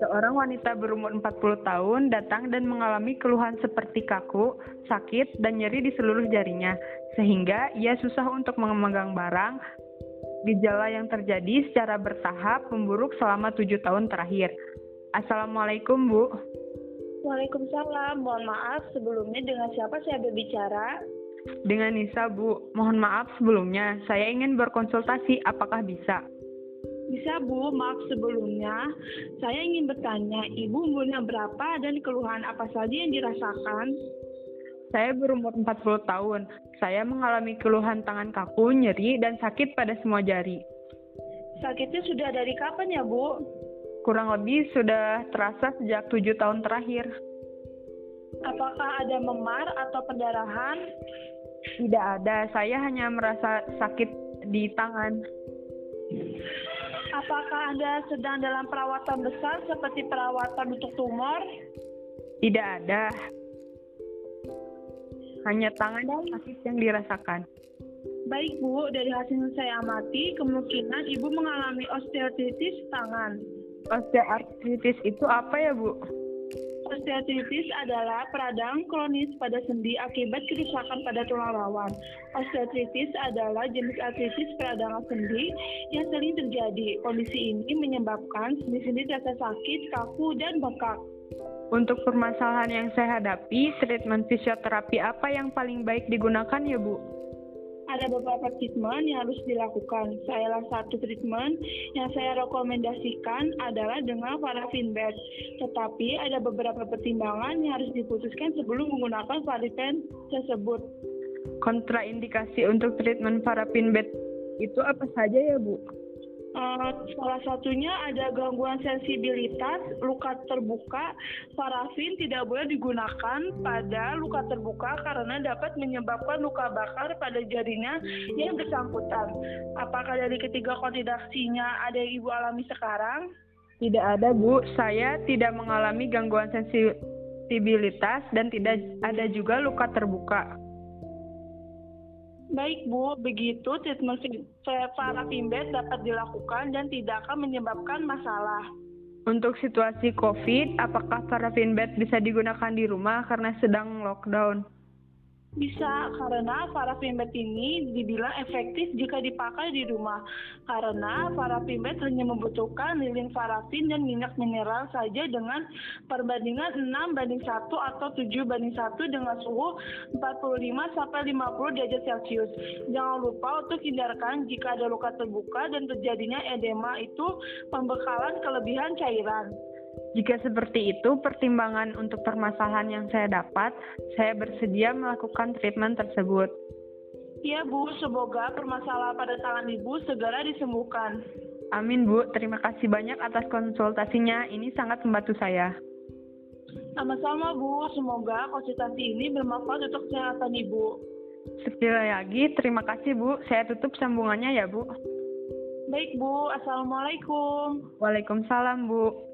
Seorang wanita berumur 40 tahun datang dan mengalami keluhan seperti kaku, sakit, dan nyeri di seluruh jarinya, sehingga ia susah untuk memegang barang. Gejala yang terjadi secara bertahap memburuk selama tujuh tahun terakhir. Assalamualaikum, Bu. Waalaikumsalam. Mohon maaf sebelumnya dengan siapa saya berbicara? Dengan Nisa, Bu. Mohon maaf sebelumnya, saya ingin berkonsultasi, apakah bisa? Bisa Bu, maaf sebelumnya. Saya ingin bertanya, Ibu umurnya berapa dan keluhan apa saja yang dirasakan? Saya berumur 40 tahun. Saya mengalami keluhan tangan kaku, nyeri, dan sakit pada semua jari. Sakitnya sudah dari kapan ya Bu? Kurang lebih sudah terasa sejak tujuh tahun terakhir. Apakah ada memar atau pendarahan? Tidak ada, saya hanya merasa sakit di tangan. Apakah Anda sedang dalam perawatan besar seperti perawatan untuk tumor? Tidak ada. Hanya tangan dan sakit yang dirasakan. Baik Bu, dari hasil saya amati, kemungkinan Ibu mengalami osteoartritis tangan. Osteoartritis itu apa ya Bu? Osteoartritis adalah peradaan kronis pada sendi akibat kerusakan pada tulang rawan. Osteoartritis adalah jenis artritis peradangan sendi yang sering terjadi. Kondisi ini menyebabkan sendi-sendi terasa sakit, kaku, dan bengkak. Untuk permasalahan yang saya hadapi, treatment fisioterapi apa yang paling baik digunakan ya Bu? Ada beberapa treatment yang harus dilakukan. Salah satu treatment yang saya rekomendasikan adalah dengan paraffin bed. Tetapi ada beberapa pertimbangan yang harus diputuskan sebelum menggunakan paraffin tersebut. Kontraindikasi untuk treatment paraffin bed itu apa saja ya Bu? Uh, salah satunya ada gangguan sensibilitas, luka terbuka. Parafin tidak boleh digunakan pada luka terbuka karena dapat menyebabkan luka bakar pada jarinya yang bersangkutan. Apakah dari ketiga kontraindikasinya ada yang Ibu alami sekarang? Tidak ada, Bu. Saya tidak mengalami gangguan sensibilitas dan tidak ada juga luka terbuka. Baik Bu, begitu treatment parafimbet dapat dilakukan dan tidak akan menyebabkan masalah. Untuk situasi COVID, apakah parafin bed bisa digunakan di rumah karena sedang lockdown? Bisa, karena paraffin bed ini dibilang efektif jika dipakai di rumah. Karena paraffin bed hanya membutuhkan lilin parafin dan minyak mineral saja dengan perbandingan 6 banding 1 atau 7 banding 1 dengan suhu 45 sampai 50 derajat Celcius. Jangan lupa untuk hindarkan jika ada luka terbuka dan terjadinya edema itu pembekalan kelebihan cairan. Jika seperti itu, pertimbangan untuk permasalahan yang saya dapat, saya bersedia melakukan treatment tersebut. Iya Bu, semoga permasalahan pada tangan Ibu segera disembuhkan. Amin Bu, terima kasih banyak atas konsultasinya, ini sangat membantu saya. Sama-sama Bu, semoga konsultasi ini bermanfaat untuk kesehatan Ibu. Sekali lagi, terima kasih Bu, saya tutup sambungannya ya Bu. Baik Bu, Assalamualaikum. Waalaikumsalam Bu.